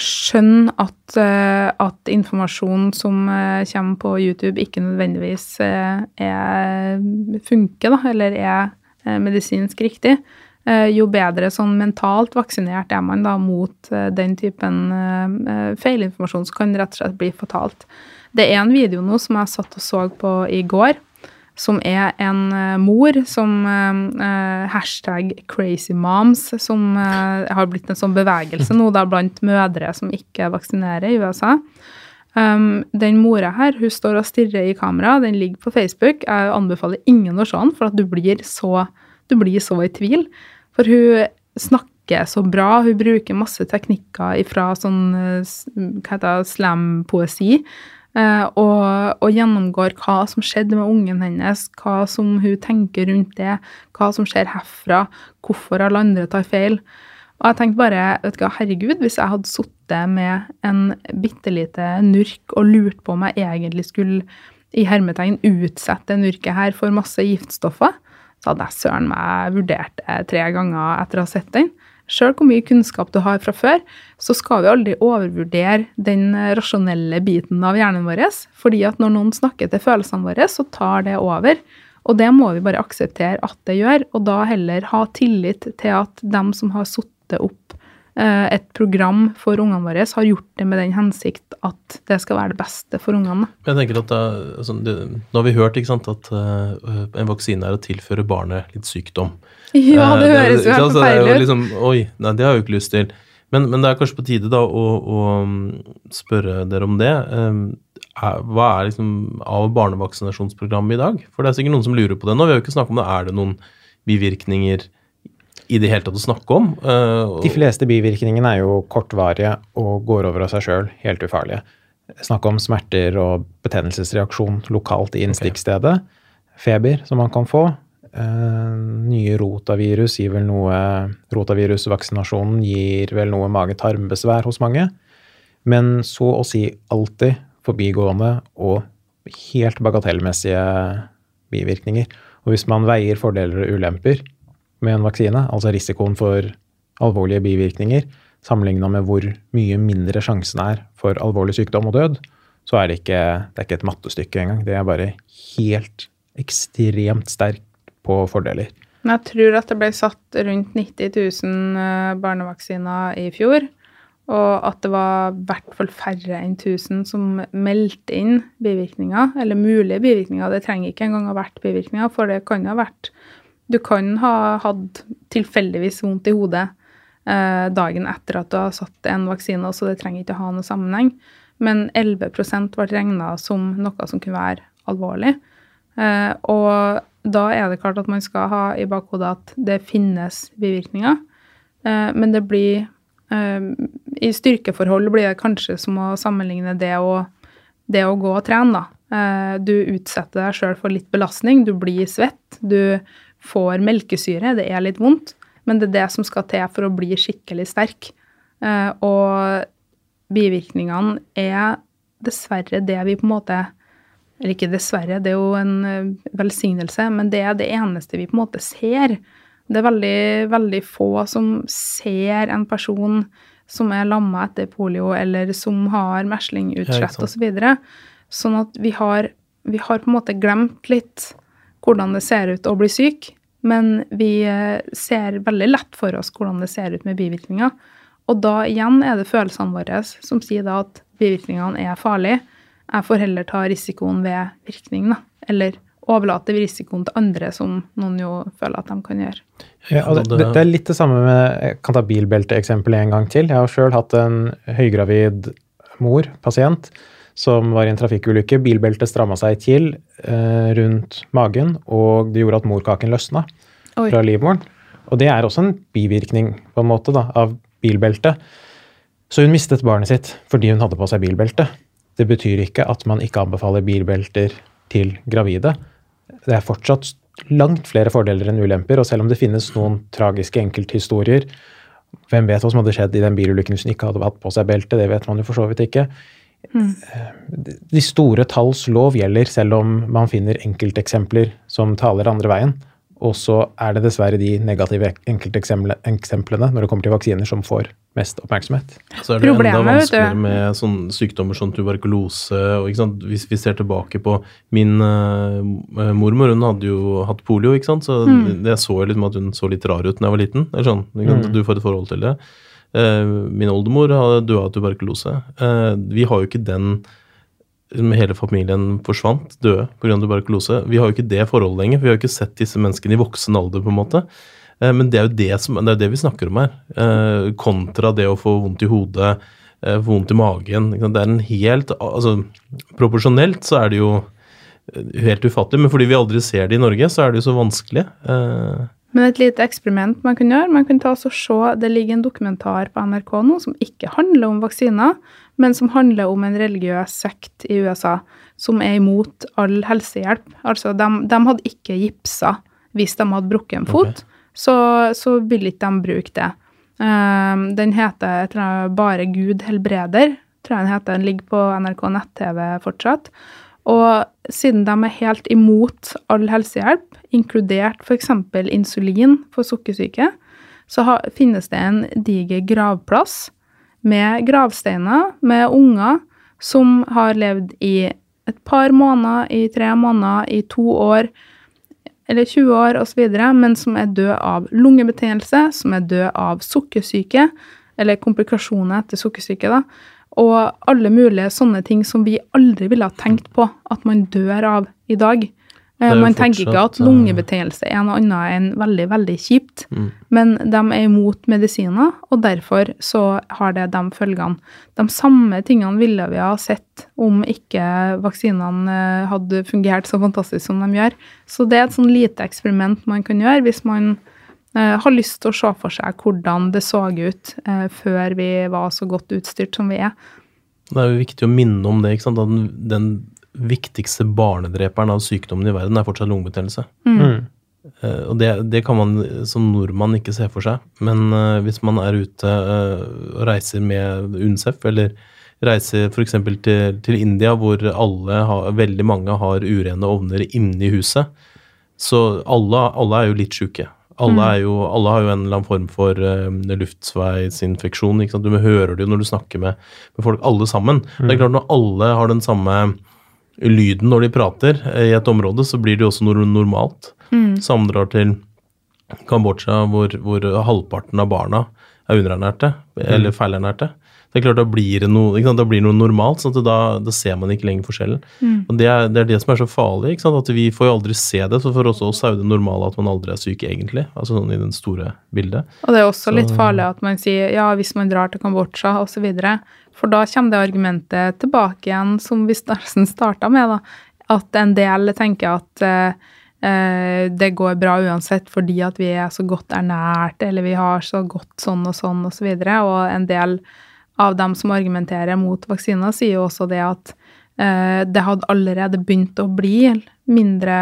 skjønne at, uh, at informasjon som kommer på YouTube, ikke nødvendigvis er, funker, da, eller er medisinsk riktig. Jo bedre sånn mentalt vaksinert er man da mot den typen feilinformasjon som kan rett og slett bli fatalt. Det er en video nå som jeg satt og så på i går, som er en uh, mor som eh, hashtag crazymoms, som eh, har blitt en sånn bevegelse nå da blant mødre som ikke vaksinerer i USA. Um, den mora her hun står og stirrer i kamera. Den ligger på Facebook. Jeg anbefaler ingen å se den, for at du blir så, du blir så i tvil. For hun snakker så bra. Hun bruker masse teknikker fra sånn hva heter slam-poesi. Uh, og, og, gjennomgår hva som skjedde med ungen hennes, hva som hun tenker rundt det, hva som skjer herfra, hvorfor alle andre tar feil. Og jeg tenkte bare vet du hva, herregud, hvis jeg hadde sittet med en bitte lite nurk og lurt på om jeg egentlig skulle i hermetegn utsette nurket her for masse giftstoffer, så hadde jeg søren meg vurdert det tre ganger etter å ha sett den. Sjøl hvor mye kunnskap du har fra før, så skal vi aldri overvurdere den rasjonelle biten av hjernen vår. fordi at når noen snakker til følelsene våre, så tar det over. Og det må vi bare akseptere at det gjør, og da heller ha tillit til at dem som har satt opp Eh, et program for ungene våre har gjort det med den hensikt at det skal være det beste for ungene. Jeg tenker at da, altså, det, Nå har vi hørt sant, at uh, en vaksine er å tilføre barnet litt sykdom. Ja, det uh, høres jo helt forferdelig ut. Liksom, Oi, nei, det har jeg jo ikke lyst til. Men, men, det er kanskje på tide da å, å spørre dere om det. Um, er, hva er liksom av barnevaksinasjonsprogrammet i dag? For det er sikkert noen som lurer på det nå. Vi har jo ikke snakket om det. Er det noen bivirkninger? I det hele tatt å snakke om. Uh, de fleste bivirkningene er jo kortvarige og går over av seg sjøl, helt ufarlige. Snakk om smerter og betennelsesreaksjon lokalt i innstikkstedet. Okay. Feber, som man kan få. Uh, nye rotavirus gir vel noe Rotavirusvaksinasjonen gir vel noe mage-tarmbesvær hos mange. Men så å si alltid forbigående og helt bagatellmessige bivirkninger. Og hvis man veier fordeler og ulemper, med en vaksine, altså risikoen for alvorlige bivirkninger, sammenligna med hvor mye mindre sjansen er for alvorlig sykdom og død, så er det ikke, det er ikke et mattestykke engang. Det er bare helt ekstremt sterkt på fordeler. Jeg tror at det ble satt rundt 90 000 eh, barnevaksiner i fjor. Og at det var i hvert fall færre enn 1000 som meldte inn bivirkninger, eller mulige bivirkninger. Det trenger ikke engang ha vært bivirkninger, for det kan ha vært du kan ha hatt tilfeldigvis vondt i hodet eh, dagen etter at du har satt en vaksine, så det trenger ikke å ha noe sammenheng. Men 11% ble regna som noe som kunne være alvorlig. Eh, og da er det klart at man skal ha i bakhodet at det finnes bivirkninger. Eh, men det blir eh, I styrkeforhold blir det kanskje som å sammenligne det å, det å gå og trene, da. Eh, du utsetter deg sjøl for litt belastning. Du blir svett. Du får melkesyre. Det er litt vondt, men det er det som skal til for å bli skikkelig sterk. Eh, og bivirkningene er dessverre det vi på en måte Eller ikke dessverre, det er jo en eh, velsignelse, men det er det eneste vi på en måte ser. Det er veldig, veldig få som ser en person som er lamma etter polio, eller som har meslingutslett Ja, osv. Så videre. sånn at vi har, vi har på en måte glemt litt hvordan det ser ut å bli syk, men vi eh, ser veldig lett for oss hvordan det ser ut med bivirkninger. Og da igjen er det følelsene våre som sier da at bivirkningene er farlige. Jeg får heller ta risikoen ved virkning, da. Eller overlate risikoen til andre, som noen jo føler at de kan gjøre. Ja, og det, det, det er litt det samme med Jeg kan ta bilbelteeksempelet en gang til. Jeg har sjøl hatt en høygravid mor, pasient, som var i en trafikkulykke. Bilbeltet stramma seg til eh, rundt magen, og det gjorde at morkaken løsna Oi. fra livmoren. Og det er også en bivirkning på en måte da, av bilbeltet. Så hun mistet barnet sitt fordi hun hadde på seg bilbelte. Det betyr ikke at man ikke anbefaler bilbelter til gravide. Det er fortsatt langt flere fordeler enn ulemper, og selv om det finnes noen tragiske enkelthistorier Hvem vet hva som hadde skjedd i den bilulykken hvis hun ikke hadde hatt på seg belte? Det vet man jo for så vidt ikke. De store talls lov gjelder, selv om man finner enkelteksempler som taler andre veien. Og så er det dessverre de negative enkelteksemplene når det kommer til vaksiner, som får mest oppmerksomhet. Så er det Problemet, enda vanskeligere med sånne sykdommer som tuberkulose. og ikke sant? Hvis vi ser tilbake på Min uh, mormor hun hadde jo hatt polio, ikke sant? så Mm. det så jo litt med at hun så litt rar ut da jeg var liten. Eller sånn, ikke sant? Mm. Du får et forhold til det. Eh, min oldemor døde av tuberkulose. Eh, vi har jo ikke den hele familien forsvant, døde pga. tuberkulose. Vi har jo ikke det forholdet lenger, vi har jo ikke sett disse menneskene i voksen alder, på en måte. Eh, Men det er jo det, som, det, er det vi snakker om her. Kontra det å få vondt i hodet, få vondt i magen. Det er en helt altså, Proporsjonelt så er det jo helt ufattelig, men fordi vi aldri ser det i Norge, så er det jo så vanskelig. Eh, Men et lite eksperiment man kan gjøre, man kan ta oss og se, det ligger en dokumentar på NRK nå som ikke handler om vaksiner, men som handler om en religiøs sekt i USA som er imot all helsehjelp. Altså, de, de hadde ikke gipsa hvis de hadde brukket en fot, så, så vil ikke de bruke det. Um, den heter jeg tror, Bare Gud helbreder, tror jeg den heter. Den ligger på NRK nett-TV fortsatt. Og siden de er helt imot all helsehjelp, inkludert f.eks. insulin for sukkersyke, så finnes det en diger gravplass med gravsteiner med unger som har levd i et par måneder, i tre måneder, i to år eller 20 år osv., men som er død av lungebetennelse, som er død av sukkersyke, eller komplikasjoner etter sukkersyke, da, og alle mulige sånne ting som vi aldri ville ha tenkt på at man dør av i dag. Eh, Man tenker ikke at fortsatt, eh, lungebetennelse er noe annet enn veldig, veldig kjipt, Mm. men de er imot medisiner, og derfor så har det de følgene. De samme tingene ville vi ha sett om ikke vaksinene eh, hadde fungert så fantastisk som de gjør. Så det er et sånn lite eksperiment man kan gjøre hvis man har lyst til å se for seg hvordan det så ut eh, før vi var så godt utstyrt som vi er. Det er jo viktig å minne om det. ikke sant? Den, den viktigste barnedreperen av sykdommen i verden er fortsatt lungebetennelse. Mm. Uh, og det, det kan man som nordmann ikke se for seg. Men uh, hvis man er ute uh, og reiser med UNICEF, eller reiser f.eks. Til, til India, hvor alle har, veldig mange har urene ovner inne i huset, så alle, alle er jo litt sjuke. Alle, er jo, alle har jo en eller annen form for uh, luftveisinfeksjon. Du hører det jo når du snakker med, med folk, alle sammen. Det er klart Når alle har den samme lyden når de prater eh, i et område, så blir det jo også noe normalt. Samme drar til Kambodsja, hvor, hvor halvparten av barna er underernærte eller feilernærte. Det er klart Da blir det noe, ikke sant? Da blir det noe normalt, sånn at da, da ser man ikke lenger forskjellen. Og det er, det er det som er så farlig. ikke sant? At Vi får jo aldri se det. så For oss også er jo det normale at man aldri er syk, egentlig. altså sånn i den store bildet. Og det er også litt farlig at man sier ja, hvis man drar til Kambodsja osv. For da kommer det argumentet tilbake igjen som vi nesten starta med, da. At en del tenker at eh, det går bra uansett fordi at vi er så godt ernært, eller vi har så godt sånn og sånn osv. Og, så videre, og en del av dem som argumenterer mot vaksiner, sier jo også det at eh, det hadde allerede begynt å bli mindre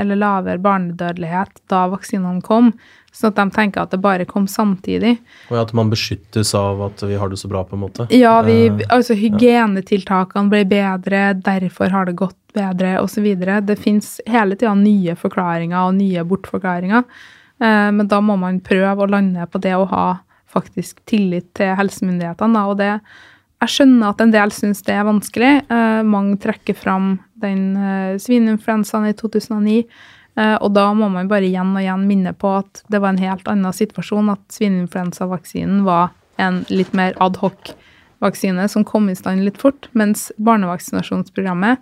eller lavere barnedødelighet da vaksinene kom. Sånn at de tenker at det bare kom samtidig. Og at man beskyttes av at vi har det så bra, på en måte. Ja, vi, Eh, altså hygienetiltakene ble bedre, derfor har det gått bedre, osv. Det fins hele tida nye forklaringer og nye bortforklaringer. Eh, men da må man prøve å lande på det å ha faktisk tillit til helsemyndighetene. Og det, jeg skjønner at en del syns det er vanskelig. Eh, mange trekker fram den eh, svineinfluensaen i 2009. Eh, og da må man bare igjen og igjen minne på at det var en helt annen situasjon. At svineinfluensavaksinen var en litt mer adhoc-vaksine som kom i stand litt fort. Mens barnevaksinasjonsprogrammet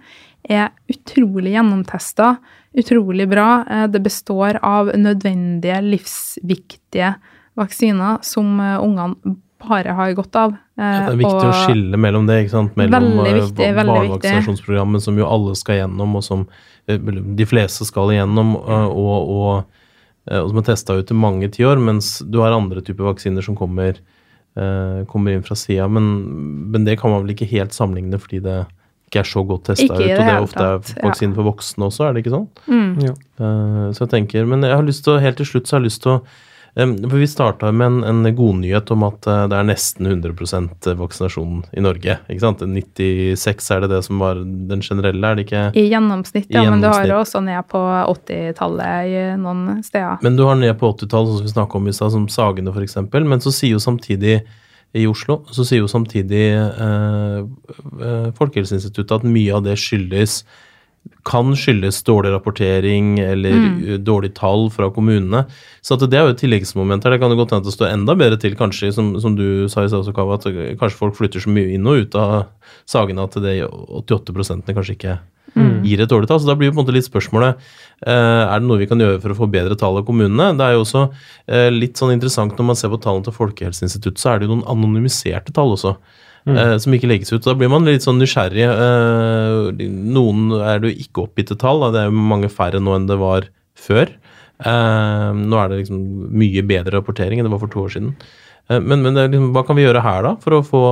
er utrolig gjennomtesta, utrolig bra. Eh, Det består av nødvendige, livsviktige vaksiner som eh, ungene bare har godt av. Ja, det er viktig å skille mellom det, ikke sant? mellom eh, viktig, barnevaksinasjonsprogrammet, som jo alle skal gjennom, og som eh, de fleste skal igjennom, eh, og, og, eh, og som er testa ut i mange tiår, mens du har andre typer vaksiner som kommer, eh, kommer inn fra sida. Men, men det kan man vel ikke helt sammenligne, fordi det ikke er så godt testa ut, og det er ofte tatt, vaksine ja. for voksne også, er det ikke sånn? Mm. Ja. Uh, Så jeg tenker, Men jeg har lyst til å, helt til slutt så har jeg lyst til å um, For Vi starta med en, en godnyhet om at uh, det er nesten 100% vaksinasjon i Norge. ikke sant? 96 er det det som var den generelle, er det ikke? I gjennomsnitt, I ja, men du har det også ned på 80-tallet i noen steder. Men du har ned på 80-tallet, sånn som vi snakka om i stad, som Sagene f.eks. Men så sier jo samtidig i Oslo så sier jo samtidig eh, eh, Folkehelseinstituttet at mye av det skyldes kan skyldes dårlig rapportering eller mm. dårlige tall fra kommunene. Så det er jo et tilleggsmoment her. Det kan jo godt hende at det står enda bedre til, kanskje, som, som du sa i stad, også, Kava, at kanskje folk flytter så mye inn og ut av Sagene at det 88 kanskje ikke gir et dårlig tall. Så da blir jo på en måte litt spørsmålet eh, er det noe vi kan gjøre for å få bedre tall av kommunene. Det er jo også eh, litt sånn interessant når man ser på tallene til Folkehelseinstituttet, så er det jo noen anonymiserte tall også. Eh, som ikke legges ut. Da blir man litt sånn nysgjerrig. Eh, noen er det jo ikke oppgitte tall, da. det er jo mange færre nå enn det var før. Eh, nå er det liksom mye bedre rapportering enn det var for to år siden. Eh, men, men det liksom, hva kan vi gjøre her da for å få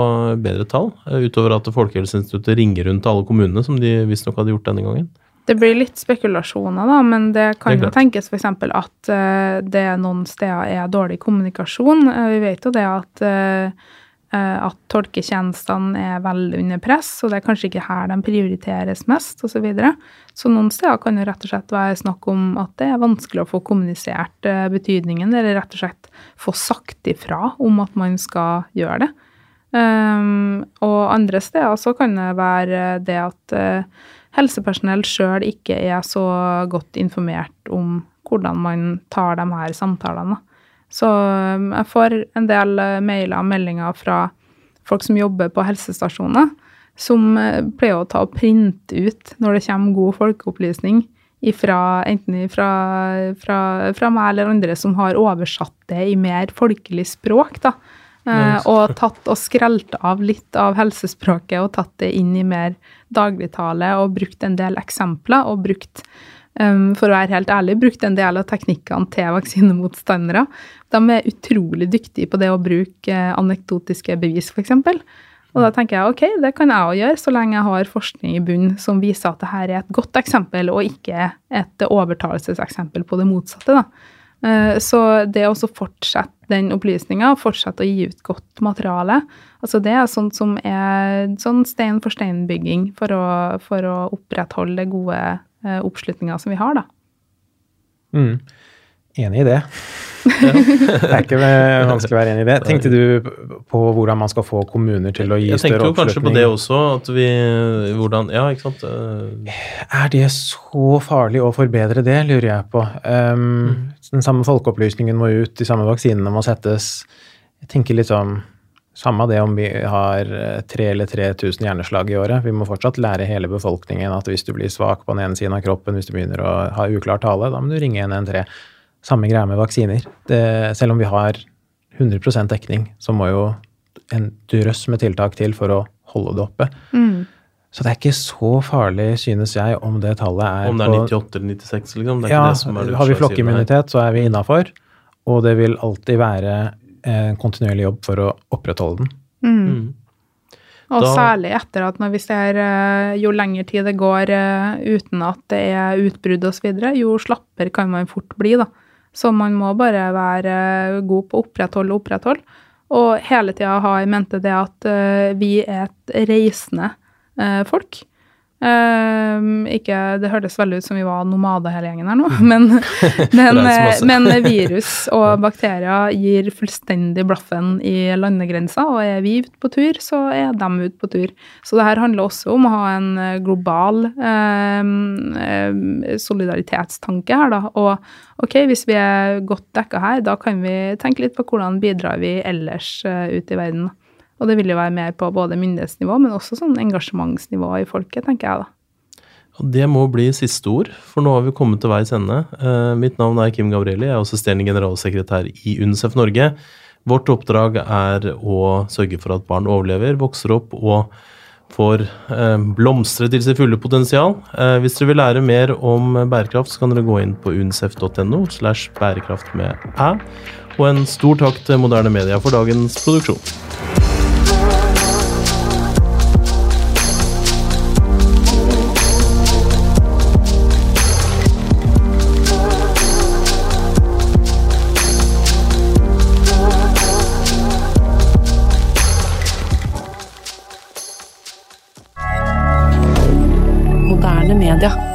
bedre tall, eh, utover at Folkehelseinstituttet ringer rundt til alle kommunene, som de visstnok hadde gjort denne gangen? Det blir litt spekulasjoner, da, men det kan Det jo tenkes f.eks. at uh, det noen steder er dårlig kommunikasjon. Uh, vi vet jo det at, eh, at tolketjenestene er veldig under press, og det er kanskje ikke her de prioriteres mest, osv. Så, videre. så noen steder kan jo rett og slett være snakk om at det er vanskelig å få kommunisert eh, betydningen, eller rett og slett få sagt ifra om at man skal gjøre det. Um, og andre steder så kan det være det at eh, helsepersonell sjøl ikke er så godt informert om hvordan man tar de her samtalene. Så um, jeg får en del eh, mailer og meldinger fra folk som jobber på helsestasjoner, som eh, pleier å ta og printe ut når det kommer god folkeopplysning ifra, enten fra, fra, fra meg eller andre som har oversatt det i mer folkelig språk. da. Eh, Nice. og tatt og skrelt av litt av helsespråket og tatt det inn i mer dagligtale og brukt en del eksempler og brukt for å være helt ærlig, brukt en del av teknikkene til vaksinemotstandere. De er utrolig dyktige på det å bruke eh, anekdotiske bevis, f.eks. Og da tenker jeg ok, det kan jeg òg gjøre, så lenge jeg har forskning i bunn som viser at dette er et godt eksempel, og ikke et overtalelseseksempel på det motsatte. da. Eh, Så det å fortsette den opplysninga, fortsette å gi ut godt materiale, altså det er sånt som er sånn stein for stein-bygging for, for å opprettholde gode oppslutninga som vi har, da. Mm. Enig i det. det er ikke eh, vanskelig å være enig i det. Tenkte du på hvordan man skal få kommuner til å gi Jeg større tenkte jo kanskje på det også, at vi hvordan, Ja, ikke sant. Eh, Er det så farlig å forbedre det, lurer jeg på. Um, Den samme folkeopplysningen må ut, de samme vaksinene må settes. Jeg tenker litt sånn Samme det om vi har tre 3000 eller 3000 hjerneslag i året. Vi må fortsatt lære hele befolkningen at hvis du blir svak på den ene siden av kroppen, hvis du begynner å ha uklar tale, da må du ringe 113. Samme greia med vaksiner. Det, selv om vi har 100% dekning, så må jo en drøss med tiltak til for å holde det oppe. Mm. Så det er ikke så farlig, synes jeg, om det tallet er Om det er 98 eller 96, liksom. Det er Ja, ikke det som er det har vi flokkimmunitet, så er vi innafor. Og det vil alltid være en kontinuerlig jobb for å opprettholde den. Mm. Mm. Og Da- særlig etter at når vi ser eh, jo lengre tid det går eh, uten at det er utbrudd osv., jo slappere kan man fort bli. da. Så man må bare være god på å opprettholde og opprettholde. Og hele tida ha i mente det at eh, vi er et reisende eh, folk. Eh, ikke, det hørtes veldig ut som vi var nomader hele gjengen her nå, men, men, eh, men virus og bakterier gir fullstendig blaffen i landegrensa, og er vi ute på tur, så er de ute på tur. Så det her handler også om å ha en eh, global eh, eh, solidaritetstanke her, da. Og ok, hvis vi er godt dekka her, da kan vi tenke litt på hvordan bidrar vi ellers uh, ute i verden. da. Og det vil jo være mer på både myndighetsnivå, men også sånn engasjementsnivå i folket, tenker jeg da. Og det må bli siste ord, for nå har vi kommet til veis ende. Eh, mitt navn er Kim Gabrielli, jeg er assisterende generalsekretær i UNICEF Norge. Vårt oppdrag er å sørge for at barn overlever, vokser opp og får eh, blomstre til sitt fulle potensial. Eh, hvis dere vil lære mer om bærekraft, så kan dere gå inn på unicef.no. Og en stor takk til Moderne Media for dagens produksjon. Moderne media.